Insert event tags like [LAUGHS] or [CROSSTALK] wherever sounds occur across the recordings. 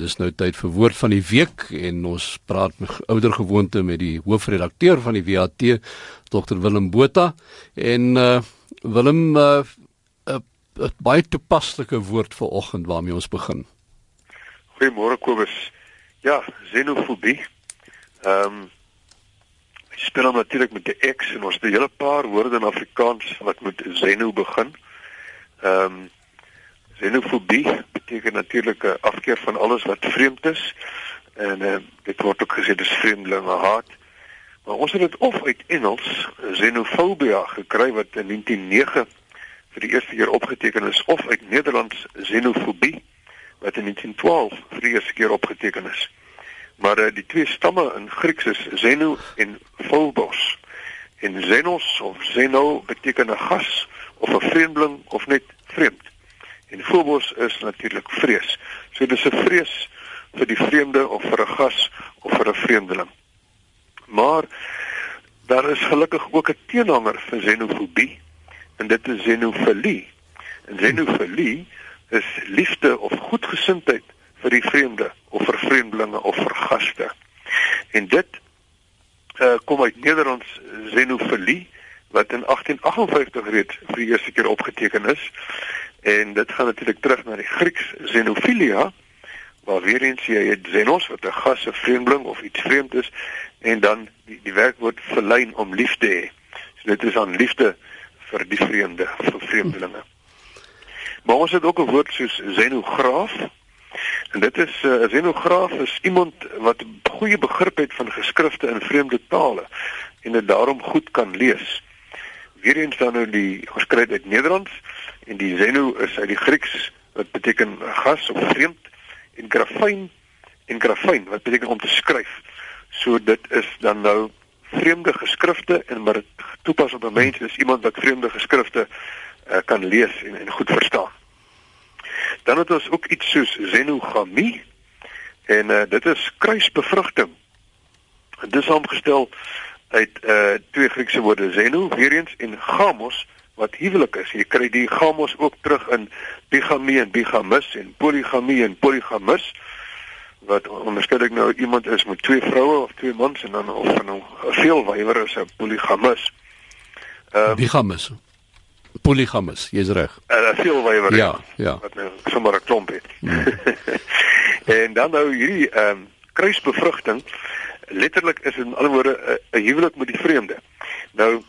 Dis nou tyd vir woord van die week en ons praat met ouer gewoonte met die hoofredakteur van die WAT, Dr Willem Botha en uh Willem 'n uh, uh, uh, baie toepaslike woord vir oggend waarmee ons begin. Goeiemôre Kobus. Ja, xenofobie. Ehm um, spel natuurlik met die X en ons het 'n hele paar woorde in Afrikaans wat met xeno begin. Ehm um, xenofobie beteken natuurlik 'n afkeer van alles wat vreemd is en uh, dit word ook gesê dis vreemdelinge haat. Maar ons het dit of uit Engels xenofobia gekry wat in 1909 vir die eerste keer opgeteken is of uit Nederlands xenofobie wat in 1912 vir die eerste keer opgeteken is. Maar uh, die twee stamme in Grieks is xeno en phobos. En xenos of xeno beteken 'n gas of 'n vreemdeling of net vreemd. En phobos is natuurlik vrees. So dis 'n vrees vir die vreemde of vir 'n gas of vir 'n vreemdeling. Maar daar is gelukkig ook 'n teenhanger vir xenofobie en dit is xenofilie. En xenofilie is liefde of goedgesindheid vir die vreemde of vir vreemdelinge of vir gaste. En dit uh, kom uit Nederlands xenofilie wat in 1858 reeds vir die eerste keer opgeteken is En dit gaan natuurlik terug na die Grieks xenophilia waar weer eens jy het xenos wat 'n gas, 'n vreemdeling of iets vreemd is en dan die die werkwoord verlyn om lief te hê. So dit is aan liefde vir die vreemde, vir vreemdelinge. Maar ons het ook 'n woord soos xenograaf. En dit is 'n uh, xenograaf is iemand wat goeie begrip het van geskrifte in vreemde tale en dit daarom goed kan lees. Weereens dan nou die dit uit Nederlands en die xeno is uit die Grieks wat beteken gas of vreemd en grafyn en grafyn wat beteken om te skryf. So dit is dan nou vreemde geskrifte en maar toepas op 'n mens is iemand wat vreemde geskrifte uh, kan lees en, en goed verstaan. Dan het ons ook iets soos xenogamie en uh, dit is kruisbevrugting. Dit is saamgestel uit uh, twee Griekse woorde xeno weer eens en gamos wat huwelik is. Jy kry die gamos ook terug in bigamie en bigamus en poligamie en polygamus wat onderskei ek nou iemand is met twee vroue of twee mans en dan of van nou veel wywer is 'n polygamus. Ehm um, bigamus. Polygamus, jy's reg. 'n uh, Veel wywer. Ja, ja. Wat nou sommer 'n klomp het. Hmm. [LAUGHS] en dan nou hierdie ehm um, kruisbevrugting letterlik is in alle woorde 'n huwelik met die vreemde. Nou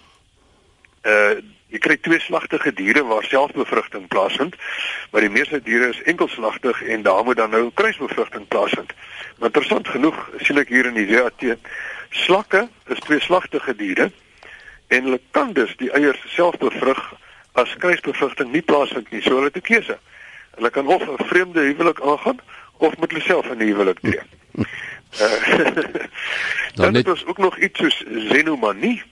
uh jy kry tweeslagtige diere waar selfbevrugting plaasvind, maar die meeste diere is enkelslagtig en daar moet dan nou kruisbevrugting plaasvind. Maar interessant genoeg sien ek hier in die WAT slakke is tweeslagtige diere en hulle kan dus die eiers self bevrug as kruisbevrugting nie plaasvind nie. So hulle het 'n keuse. Hulle kan of 'n vreemde huwelik aangaan of met hulle self 'n huwelik tree. Uh, [LAUGHS] dan het ons ook nog iets soos xenomanie.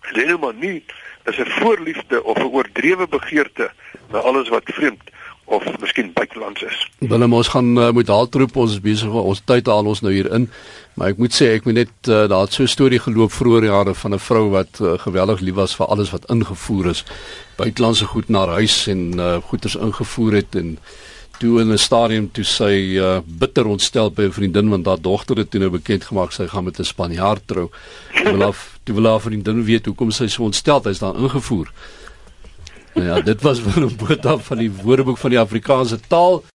Xenomanie is 'n voorliefde of 'n oordrewe begeerte na alles wat vreemd of miskien buitelands is. Willem ons gaan uh, moet haltroep ons is besig ons tyd haal ons nou hier in. Maar ek moet sê ek moet net uh, daar het so 'n storie geloop vroeër jare van 'n vrou wat uh, geweldig lief was vir alles wat ingevoer is. Buitelandse goed na huis en uh, goederes ingevoer het en toe in 'n stadium toe sy uh, bitter ontstel by 'n vriendin want haar dogter het toe nou bekend gemaak sy gaan met 'n Spanjaard trou. Toe wil haar toe wil haar vriendin weet hoekom sy so ontstel is daar ingevoer. Nou ja, dit was [LAUGHS] 'n boodskap van die Woordeboek van die Afrikaanse taal.